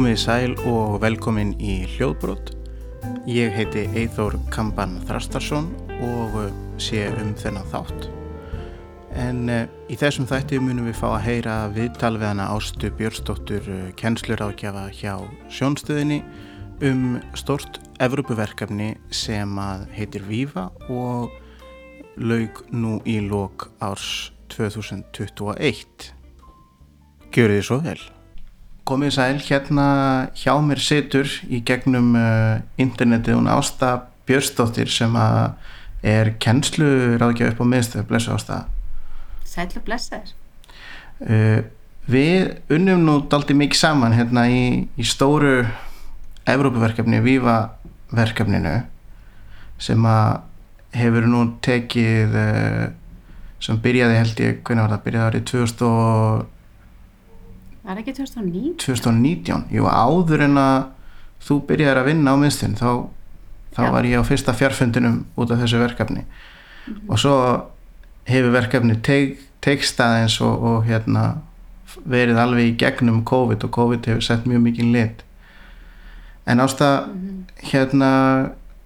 Komið í sæl og velkomin í hljóðbrot. Ég heiti Eithór Kamban Þrastarsson og uh, sé um þennan þátt. En uh, í þessum þætti munum við fá að heyra viðtal við hana Ástu Björnsdóttur uh, kennsluráðgjafa hjá sjónstöðinni um stort Evrópuverkefni sem að heitir Viva og laug nú í lok árs 2021. Gjör þið svo vel. Komið sæl, hérna hjá mér situr í gegnum uh, internetið hún Ásta Björnsdóttir sem er kennsluráðgjafa upp á miðstöðu, blessu Ásta. Sæl og blessaður. Uh, við unnum nú daldi mikið saman hérna í, í stóru Evrópuverkefni, Viva verkefninu sem að hefur nú tekið uh, sem byrjaði held ég, hvernig var það, byrjaði árið 2000 Það ekki 2009? 2019, jú áður en að þú byrjaði að vinna á miðstun þá, þá var ég á fyrsta fjárfundinum út af þessu verkefni. Og svo hefur verkefni teik, teikstað eins og, og hérna verið alveg í gegnum COVID og COVID hefur sett mjög mikið lit. En ásta hérna,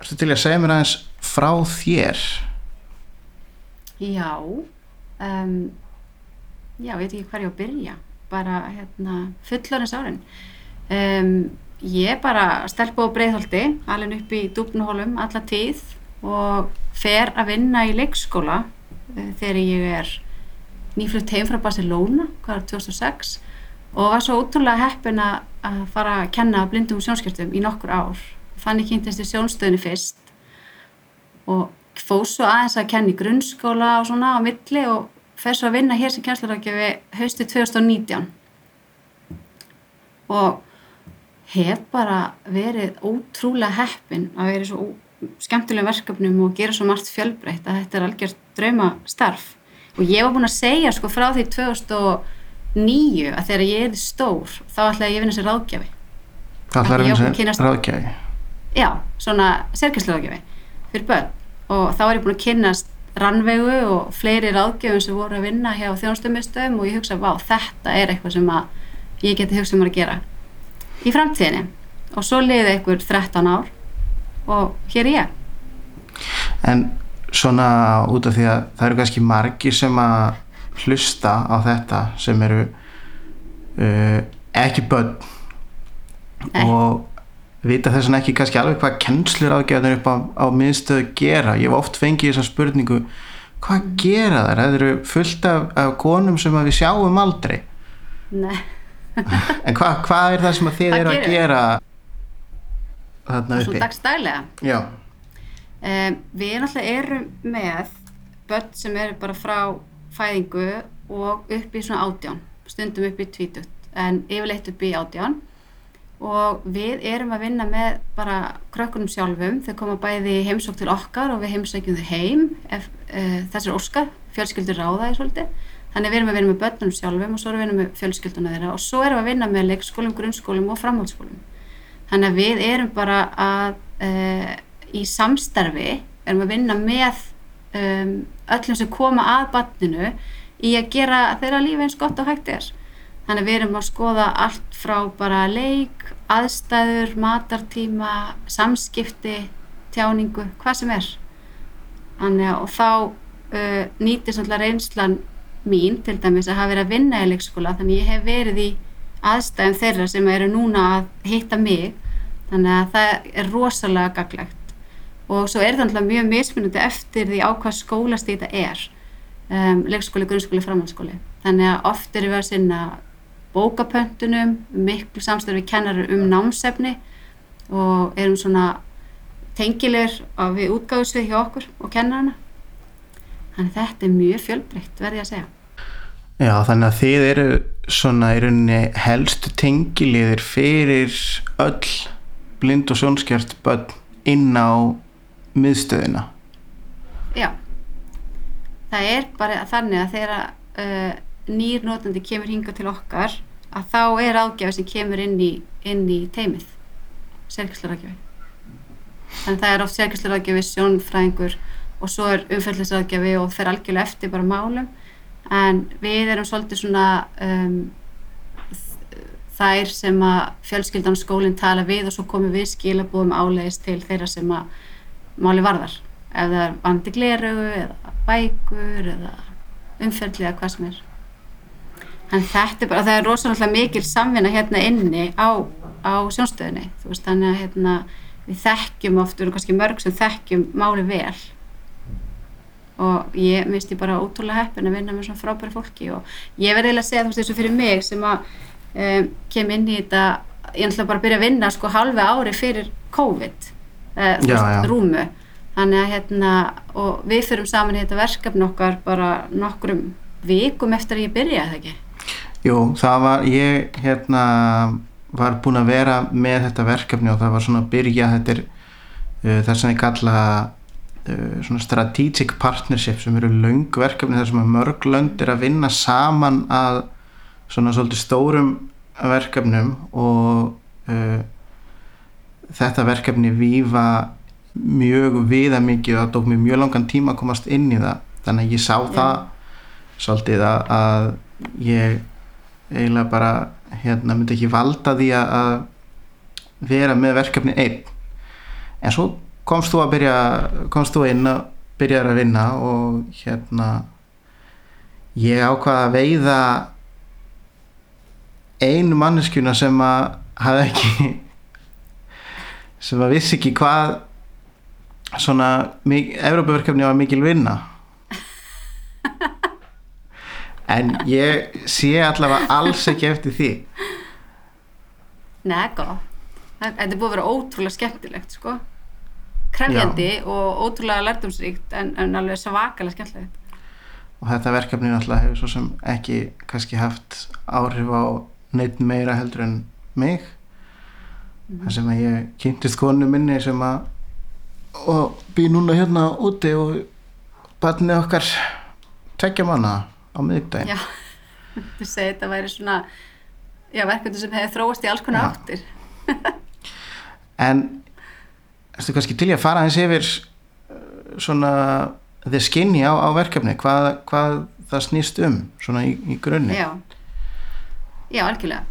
ertu til að segja mér aðeins frá þér? Já, um, já, veit ekki ég á að byrja, bara hérna fullorins árin. Um, ég bara stelpa á breiðholti, alveg upp í dúbnuhólum alla tíð og fer að vinna í leikskóla uh, þegar ég er nýflutt heim frá Barcelona, hvað er 2006 og var svo ótrúlega heppin að fara að kenna blindum sjónskjörtum í nokkur ár. Þannig kynntist ég sjónstöðinu fyrst og fóð svo aðeins að kenna í grunnskóla og svona á milli og fer svo að vinna hér sem kjænslarákjöfi hausti 2019 og hef bara verið ótrúlega heppin að vera í svo skemmtilegum verkefnum og gera svo margt fjölbreytt að þetta er algjört drauma starf og ég var búin að segja sko frá því 2009 að þegar ég er stór þá ætlaði ég að vinna sem ráðgjafi. Það ætlar að Ég vinna sem ráðgjafi? Já, svona sérkjænsluráðgjafi fyrir börn. Og þá var ég búin að kynnast rannvegu og fleiri ráðgjöfum sem voru að vinna hjá þjónstumistöðum og ég hugsa, vá, þetta er eitthvað sem að ég geti hugsað mér að gera í framtíðinni og svo liði einhver 13 ár og hér er ég En svona út af því að það eru kannski margir sem að hlusta á þetta sem eru uh, ekki börn Nei. og vita þess vegna ekki kannski alveg hvað kennslur ágæðan upp á, á miðstöðu gera. Ég hef oft fengið þessa spurningu hvað gera þær? Það eru fullt af, af konum sem við sjáum aldrei. Nei. En hvað, hvað er það sem þið eru að gera þarna uppi? dagstælega Já, um, við náttúrulega erum með börn sem eru bara frá fæðingu og upp í svona átján stundum upp í tvítut en yfirleitt upp í átján og við erum að vinna með bara krökkunum sjálfum, þau koma bæði heimsók til okkar og við heimsækjum þau heim ef, uh, þessar óskar fjölskyldur ráðaði svolítið. Þannig við erum að vinna með börnunum sjálfum og svo erum við að vinna með fjölskylduna þeirra. Og svo erum við að vinna með leikskólum, grunnskólum og framhaldsskólum. Þannig að við erum bara að uh, í samstarfi erum að vinna með um, öllum sem koma að barninu í að gera þeirra lífi eins gott og hægt er þannig að við erum að skoða allt frá bara leik, aðstæður matartíma, samskipti tjáningu, hvað sem er. Þannig að og þá uh, nýtist alltaf reynslan mín til dæmis að hafa verið að vinna í leikskóla þannig ég hef verið í aðstæðum þeirra sem eru núna að hitta mig. Þannig að það er rosalega gaglegt og svo er það alltaf mjög mismunandi eftir því á hvað skólastíð þetta er um, leikskóli, grunnskóli, framhaldsskóli. Þannig að oft erum við að sinna bókapöntunum, miklu samstarfi kennarar um námsefni og erum svona tengilegur við útgáðsvið hjá okkur og kennarana. Þannig þetta er mjög fjölbreytt verði að segja. Já, þannig að þið eru svona í rauninni helstu tengiliðir fyrir öll blind og sjónskjart börn inn á miðstöðina. Já, það er bara þannig að þegar uh, nýr notandi kemur hinga til okkar að þá er ágjafi sem kemur inn í, inn í teimið, sérkjæslurágjafi. Þannig að það er oft sérkjæslurágjafi, sjónfræðingur og svo er umfællisrágjafi og fer algjörlega eftir bara málum. En við erum svolítið svona um, þær sem að fjölskyldan og skólinn tala við og svo komum við skilabúðum áleiðis til þeirra sem að máli varðar. Ef það er vandi glerugu eða bækur eða umferðli eða hvað sem er en þetta er bara, það er rosalega mikil samvinna hérna inni á, á sjónstöðinni þú veist, þannig að hérna við þekkjum oft, við erum kannski mörg sem þekkjum máli vel. Og ég minnst ég bara ótrúlega heppin að vinna með svona frábæri fólki og ég verði eiginlega að segja þú veist eins og fyrir mig sem að um, kem inn í þetta ég ætla bara að byrja að vinna sko halvi ári fyrir COVID uh, Já, já. rúmu. Þannig að hérna og við fyrum saman í þetta verkefni okkar bara nokkrum vikum eftir að ég byrja það ekki Jú, það var, ég hérna var búin að vera með þetta verkefni og það var svona að byrja þetta er uh, það sem ég kalla uh, svona strategic partnership sem eru löng verkefni þar sem mörg lönd er að vinna saman að svona svolítið stórum verkefnum og uh, þetta verkefni vífa mjög viða mikið og það tók mér mjög langan tíma að komast inn í það. Þannig að ég sá það svolítið að, að ég eiginlega bara hérna myndi ekki valda því að vera með verkefni einn. En svo komst þú að byrja komst þú inn að byrja að vinna og hérna ég ákvaða að veiða einu manneskjuna sem að hafði ekki sem að vissi ekki hvað svona Evrópaverkefni var mikil vinna en ég sé allavega alls ekki eftir því gott. Það- Þetta er búið að vera ótrúlega skemmtilegt, sko. Krefjandi og ótrúlega lærdomsríkt en, en alveg svakalega skemmtilegt. og þetta verkefni náttúrulega hefur svo sem ekki kannski haft áhrif á neitt meira heldur en mig þar sem að ég kynntist konu minni sem að og bý núna hérna úti og barnið okkar tekja manna á miðvikdægin Já, þú segir þetta væri svona, já, verkefni sem hefur þróast í alls konar áttir. en erstu kannski til í að fara eins yfir uh, svona the skinny á, á verkefni? Hvað, hvað það snýst um svona í, í grunni Já, já, algjörlega.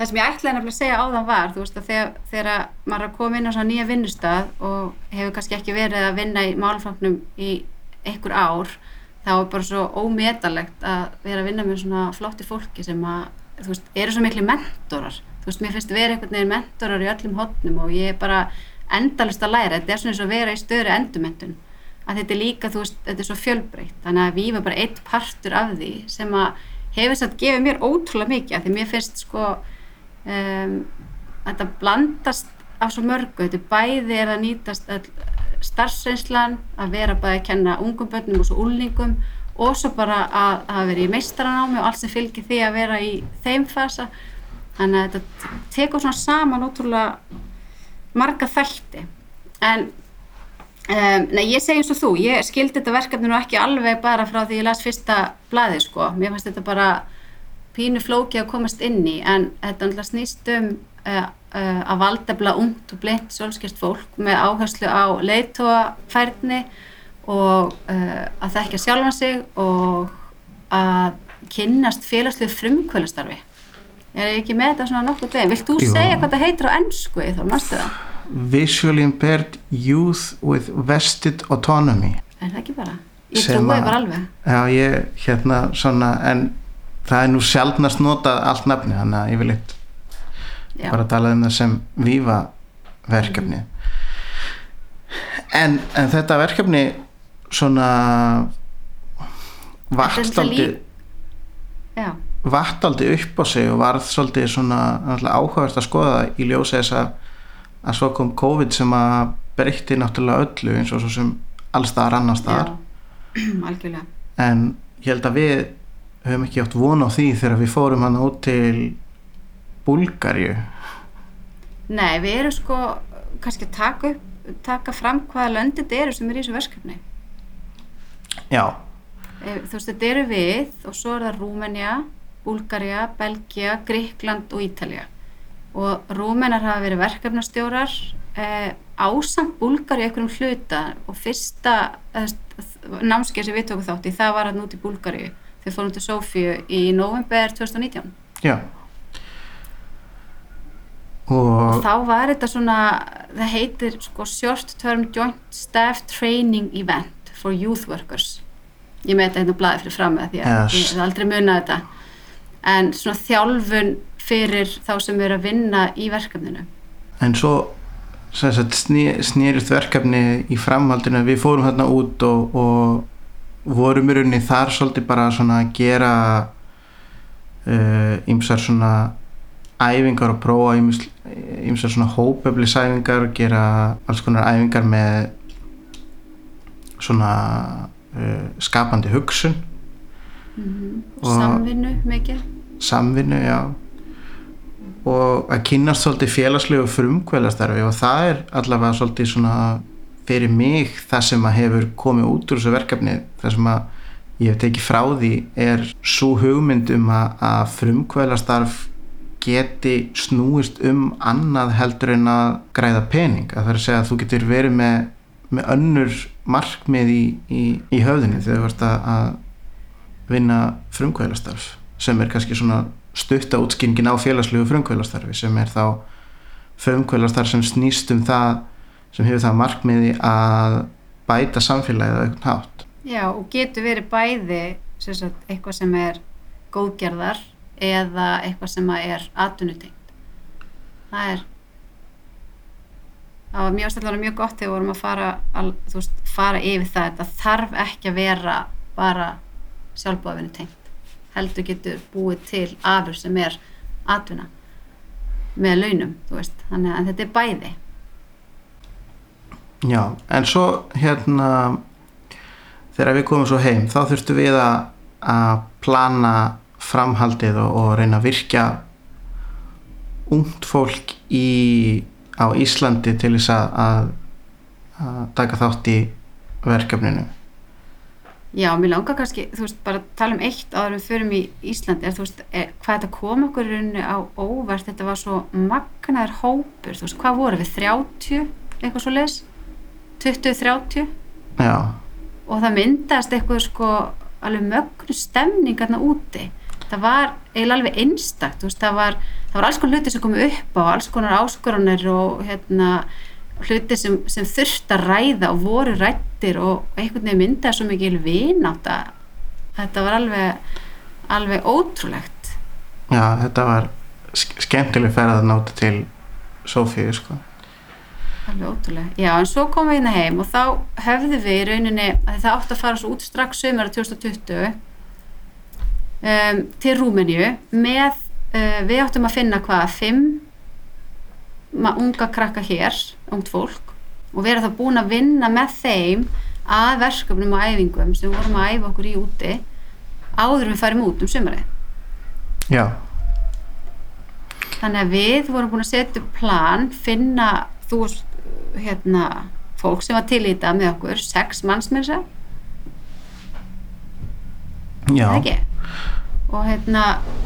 Það sem ég ætlaði nefnilega að segja áðan var, þú veist að þegar, þegar maður er að koma inn á svona nýja vinnustað og hefur kannski ekki verið að vinna í málfloknum í einhver ár, þá er bara svo ómetalegt að vera að vinna með svona flotti fólki sem að, þú veist, eru svo miklu mentorar. Þú veist, mér finnst vera einhvern veginn mentorar í öllum hotnum og ég er bara endalist að læra. Þetta er svona eins og að vera í stöðri endurmentun. Að þetta er líka, þú veist, þetta er svo fjölbreytt. Þannig að við var bara eitt partur af því sem að hefur satt gefið mér ótrúlega mikið af því mér finnst sko um, þetta blandast af svo mörgu, þetta bæði er að nýtast öll starfsreynslan að vera bæði að kenna ungum börnum og svo úlningum og svo bara að hafa verið í meistaranámi og allt sem fylgir því að vera í þeim fasa. Þannig að þetta tekur svona saman ótrúlega marga þætti. En Um, nei, ég segi eins og þú, ég skildi þetta verkefni nú ekki alveg bara frá því ég las fyrsta blaði sko, mér fannst þetta bara pínu flóki að komast inn í en þetta náttúrulega snýst um uh, að valdefla ungt og blind sjálfskert fólk með áherslu á leitóafærni og uh, að þekkja sjálfan sig og að kynnast félagslega frumkvölastarfi er ég ekki með þetta svona nokkuð degin vilt þú segja hvað það heitir á ennsku þá mástu það, Visually Impaired Youth with Vested Autonomy. Er það ekki bara? Ég trúi bara alveg. Já, ég, hérna, svona en það er nú sjaldnast notað allt nafni, þannig að ég vil eitt Já. bara tala um það sem vífa verkefni. En, en þetta verkefni svona vatt aldrei upp á sig og varð svolítið svona áhugavert að skoða það í ljósi þess að, að svo kom COVID sem að breytti náttúrulega öllu eins og svo sem allstaðar annars staðar. Já, algjörlega. En ég held að við höfum ekki átt von á því þegar við fórum hann út til Búlgarju Nei, við erum sko kannski að taka, taka fram hvaða löndið þetta eru sem eru í þessu verkefni. Já, Eh, þú veist, þetta eru við og svo er það Rúmenja, Búlgarja, Belgia, Gríkland og Ítalja og Rúmenar hafa verið verkefnastjórar eh, ásamt Búlgarja í einhverjum hluta. Og fyrsta eh, námskeið sem við tókum þátt í það var hann út í Búlgarju þegar fórum til Sofíu í november 2019 já og þá var þetta svona það heitir sko short term joint staff training event for youth workers. Ég með þetta hérna á blaði fyrir fram með því að Yes. ég hef aldrei munað þetta. En svona þjálfun fyrir þá sem eru að vinna í verkefninu. En svo snýrist verkefni í framhaldinu. Við fórum þarna út og, og vorum í rauninni þar svolítið bara svona að gera uh, ymsar svona æfingar og prófa ýmis- ýmsar svona hópeflisæfingar gera alls konar æfingar með svona uh, skapandi hugsun. Og- samvinnu mikið. Samvinnu, já. Og að kynast svolítið félagslegu frumkvælastarfi og það er allavega svolítið svona fyrir mig það sem að hefur komið út úr þessu verkefni. Það sem að ég hef tekið frá því er svo hugmynd um að, að frumkvælastarf geti snúist um annað heldur en að græða pening. Að það er að segja að þú getur verið með, með önnur markmið í, í, í höfðinu þegar þú varst að, að vinna frumkvælastarf sem er kannski svona stutta útskýringin á félagslegu frumkvælastarfi sem er þá frumkvælastarf sem snýst um það sem hefur það markmiði að bæta samfélagið á einhvern hátt. Já, og getur verið bæði sagt, eitthvað sem er góðgerðar eða eitthvað sem að er atvinnutengt. Það er það var mjög stæðlega mjög gott þegar við vorum að fara, þú veist, fara yfir það. Þetta þarf ekki að vera bara sjálfbúðavinnu tengt heldur getur búið til afur sem er atvinna með launum, þú veist, þannig að þetta er bæði. Já, en svo hérna þegar við komum svo heim þá þurftum við að, að plana framhaldið og, og reyna að virkja ungt fólk í, á Íslandi til þess að, að, að taka þátt í verkefninu. Já, mér langar kannski, þú veist, bara tala um eitt áður við förum í Íslandi, er, þú veist, er, hvað þetta kom okkur í rauninni á óvart, þetta var svo magnaður hópur, þú veist, hvað voru við, 30, eitthvað svo leis, 20-30 Já, og það myndaðist eitthvað sko alveg mögnu stemningarna úti, það var eiginlega alveg einstakt, veist, það var, það var alls konar hluti sem komu upp á, alls konar áskoranir og hérna, hluti sem, sem þurft að ræða og voru rættir og einhvern veginn myndaði svo mikil vinátt að þetta var alveg alveg ótrúlegt. Já þetta var sk- skemmtileg ferð að náta til Sofíu sko. Alveg ótrúlega, já en svo komum við hérna heim og þá höfðum við í rauninni að það átti að fara svo út strax sömur 2020 um, til Rúmeníu með, uh, við áttum að finna hvað, fimm unga krakka hér, ungt fólk og vera þá búin að vinna með þeim að verkefnum og æfingum sem við vorum að æfa okkur í úti áður við færum út um sömurið Já, Þannig að við vorum búin að setja plan, finna þú hérna, fólk sem var til í þetta með okkur, sex manns já ekki? Og hérna,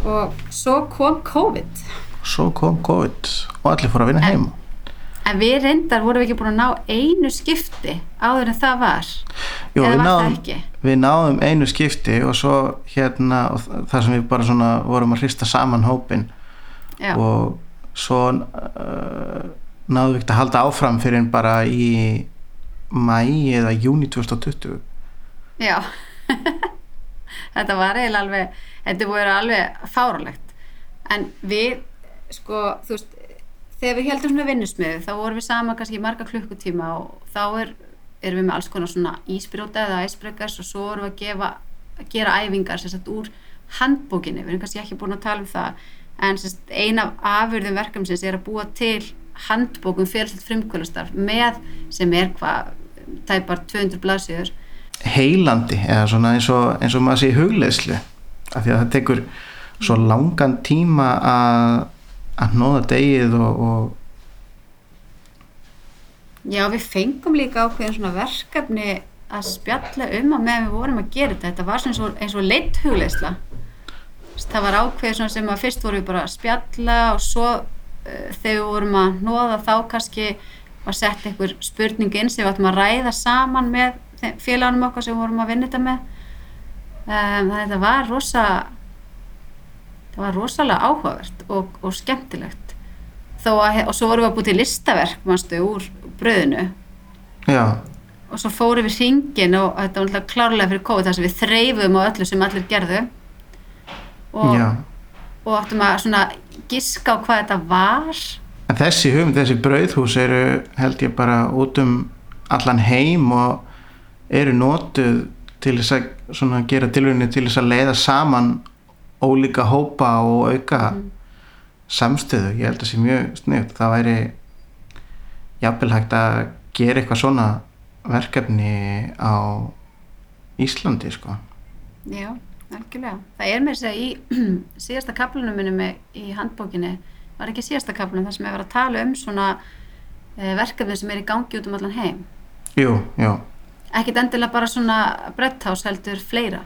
og svo kom COVID. Svo kom COVID og allir fóru að vinna En- heima En við reyndar vorum við ekki búin að ná einu skipti áður en það var. Eða við var náðum, það ekki? við náðum einu skipti og svo hérna og þ- þar sem við bara svona vorum að hrista saman hópin Já, og svo uh, náðum við ekki að halda áfram fyrir en bara í mæ eða júni 2020 já. þetta var eiginlega alveg, þetta voru alveg fáralegt. En við, sko, þú veist, þegar við heldum svona vinnusmiðu þá vorum við sama kannski marga klukkutíma og þá er, erum við með alls konar svona ísbrjóta eða æsbreykars og svo vorum við að, gefa, að gera æfingar sagt úr handbókinni, við erum kannski ekki búin að tala um það en sem sagt ein af afurðum verkefnsins er að búa til handbókum félsett frumkvölustarf með sem er hvað tæpar 200 blaðsjöður heilandi eða svona eins og, eins og maður sé í hugleðslu af því að það tekur svo langan tíma að að nóða degið og, og Já, við fengum líka ákveðin svona verkefni að spjalla um að meðan við vorum að gera þetta. Þetta var svona eins og, og leitt hugleisla. Það var ákveðið svona sem að fyrst vorum við bara að spjalla og svo uh, þegar við vorum að nóða þá kannski var sett einhver spurning inn sem við ættum að ræða saman með félagunum okkar sem vorum að vinna þetta með. Um, þannig að þetta var rosa, það var rosalega áhugavert og, og skemmtilegt. þó að, og svo vorum við að búið til listaverk, mannstu, úr bröðinu. Já, og svo fórum við hringin og þetta var náttúrulega klárlega fyrir COVID þar sem við þreifum á öllu sem allir gerðu. Og, og áttum að svona giska á hvað þetta var. En þessi hugmynd, þessi brauðhús eru held ég bara út um allan heim og eru notuð til þess að svona, gera tilvunni til þess að leiða saman ólíka hópa og auka samstöðu. Ég held að það sé mjög sniðt. Það væri jafnvel hægt að gera eitthvað svona verkefni á Íslandi sko. Já, algjörlega. Það er þess að í síðasta kaplanum minni með í handbókinni, var ekki síðasta kaplanum þar sem ég var að tala um svona e, verkefni sem er í gangi út um allan heim. Jú, jú. Ekkit endilega bara svona brettás heldur fleira.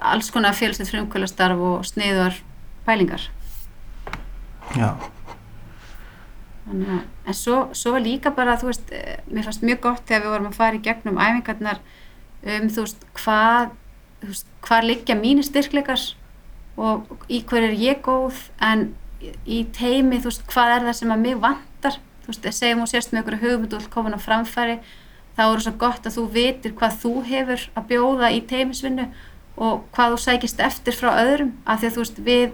Alls konar félagslegt frumkvölastarf og sniðar pælingar. Já, Þannig en svo, svo líka bara, þú veist, eh, mér fannst mjög gott þegar við vorum að fara í gegnum æfingarnar um, þú veist, hvað, þú veist, hvað liggja mínir styrkleikar og í hver er ég góð, en í teimi, þú veist, hvað er það sem að mig vantar, þú veist, segjum og sérst með einhverju hugmyndu og komin á framfæri, þá er svo gott að þú vitir hvað þú hefur að bjóða í teimisvinnu og hvað þú sækist eftir frá öðrum, af því að þú veist, við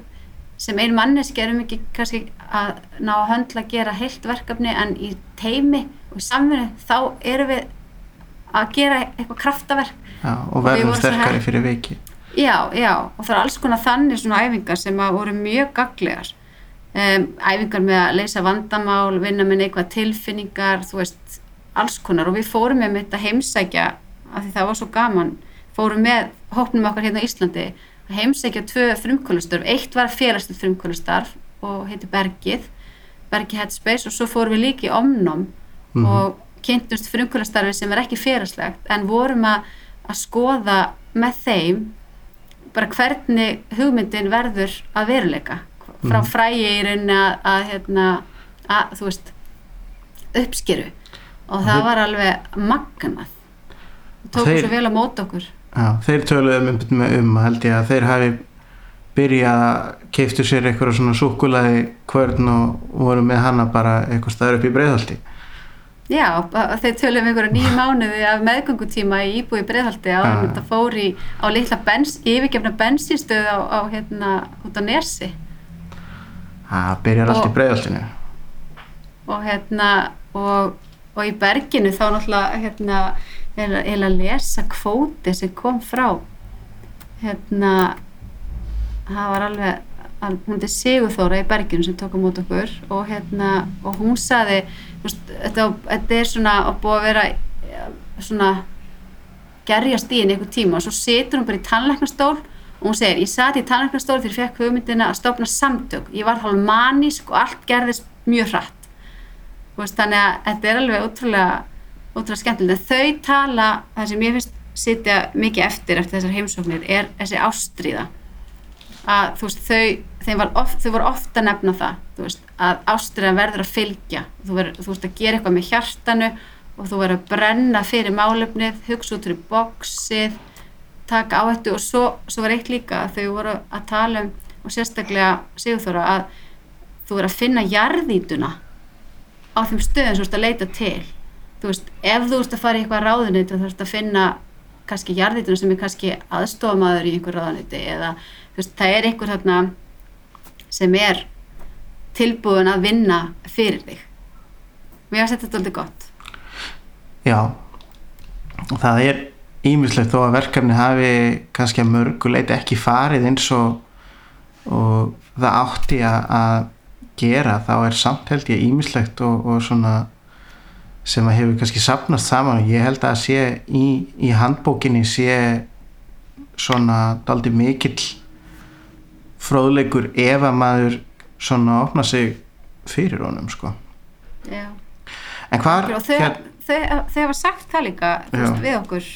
sem ein manneski erum ekki kannski að ná að höndla að gera heilt verkefni en í teimi og samfunni þá erum við að gera eitthvað kraftaverk. Já, og Og verðum svo sterkari fyrir viki. já, já, og það er alls konar þannig svona æfingar sem að voru mjög gaglegar um, æfingar með að leysa vandamál, vinna með neikvað tilfinningar, þú veist alls konar og við fórum með mitt að heimsækja af því það var svo gaman fórum með hópnum okkar hérna á Íslandi að heimsækja tvö frumkvölustarf eitt var félagslegt frumkvölustarf og heiti Bergið Bergið Headspace og svo fórum við líka í Omnum Mhm. og kynntumst frumkvölustarfi sem er ekki félagslegt en vorum að, að skoða með þeim bara hvernig hugmyndin verður að veruleika frá Mhm. frægi í rauninni að, að, hérna, að þú veist uppskeru og það var alveg magnað tókum Þeir- svo vel á mót okkur Já, þeir töluðum um, um held ég að þeir hafi byrjað að keiftu sér eitthvað svona súkulaði kvörn og voru með hana bara eitthvað staður upp í breiðhaldi. Já, þeir tölum um einhverja nýju mánuði af meðgöngutíma í íbúi breiðhaldi á þetta fór í, á litla bens, yfirgefna bensinstöð á, á hérna út á Nesi Það byrjar allt í breiðhaldinu. og hérna og, og í berginu þá náttúrulega hérna er að- lesa kvóti sem kom frá hérna það var alveg al- hún er Sigurþóra í berginu sem tók á mót okkur og hérna og hún saði veist, þetta, þetta er svona að búið að vera eh, svona gerjast í einhver tíma og svo situr hún bara í tannlæknastól og hún segir, ég sat í tannlæknastól þegar ég fekk hugmyndina að stopna samtök. Ég var hálf manísk og allt gerðist mjög hratt veist, þannig að þetta er alveg ótrúlega ótrúlega skemmtilegt, en þau tala það sem ég finnst sitja mikið eftir eftir þessar heimsóknir er þessi ástríða. Að þú veist, þau, oft, þau voru ofta að nefna það, þú veist, að ástríðan verður að fylgja, þú, verður, þú veist að gera eitthvað með hjartanu og þú verður að brenna fyrir málefnið, hugsa út fyrir bóksið, taka áhættu og svo, svo var eitt líka að þau voru að tala um og sérstaklega Sigurþóra að þú verður að finna jarðítuna á þeim stöðum sem þú ert að leita til. Þú veist, ef þú ert að fara í eitthvað ráðunit þá þarfst að finna kannski jarðituna sem er kannski aðstofamaður í einhver ráðuniti eða þú veist, það er einhver þarna sem er tilbúin að vinna fyrir þig. Mér finnst þetta alltaf gott. Já, það er ímislegt þó að verkefni hafi kannski að mörguleit ekki farið eins og, og það átti að gera þá er samt held ég ímislegt og, og svona sem að hefur kannski sapnast saman. Og ég held að sé í, í handbókinni sé svona daldi mikill fróðleikur ef að maður svona opna sig fyrir honum sko. Já. en hvað og þau, hér, þau, þau hafa sagt það líka veist, við okkur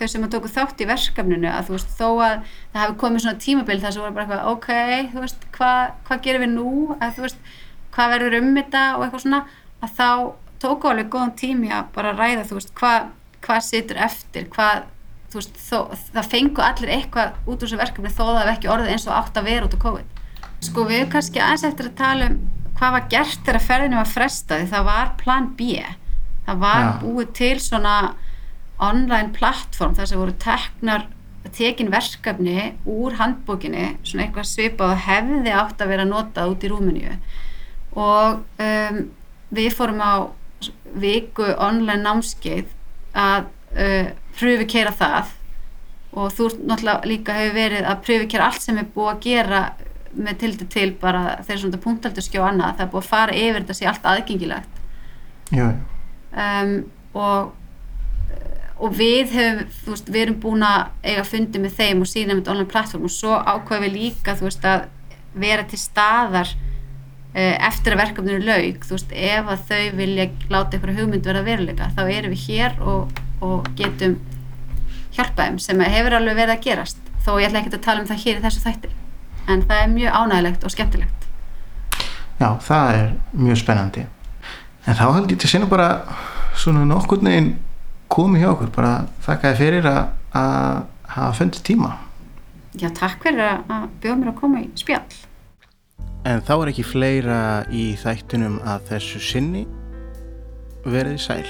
þau sem að tóku þátt í verkefninu að þú veist, þó að það hafi komið svona tímabil þar sem voru bara eitthvað, ok, þú veist hvað hva gerum við nú, að þú veist hvað verður um þetta og eitthvað svona að þá tóku alveg góðan tími að bara ræða, þú veist, hvað hvað situr eftir, hvað þú veist, þó, það fengu allir eitthvað út úr þessu verkefni þó það hef ekki orðið eins og átt að vera út á COVID. Sko við kannski aðeins eftir að tala um hvað var gert þegar ferðinu var frestaði, það var plan B. Það var Já. búið til svona online plattform þar sem voru teknar tekin verkefni úr handbókinni svona eitthvað svipað og hefði átt að vera notað út í Rúmeníu. Og um, við fórum á viku online námskeið að uh, pröfu keira það. Og þú náttúrulega líka hefur verið að pröfu keira allt sem er búið að gera með tildi til bara þeir svona punktaldur og annað, það er búið að fara yfir þetta sé allt aðgengilegt. Já, um, og og við hefum, þú veist, við erum búin að eiga fundi með þeim og sína með online plattform og svo ákveðum við líka, þú veist, að vera til staðar uh, eftir að verkefninu laug, þú veist, ef að þau vilja láta ykkur hugmynd vera veruleika, þá erum við hér og, og getum hjálpa þeim sem hefur alveg verið að gerast, þó ég ætla ekki að tala um það hér í þessu þætti, en það er mjög ánægilegt og skemmtilegt. já, það er mjög spennandi. En þá held ég til sinna bara svona nokkur neginn komi hjá okkur, bara þakka þið fyrir að hafa fundið tíma. Já, takk fyrir að bjóða mér að koma í spjall. En þá er ekki fleira í þættunum að þessu sinni. Verið sæl.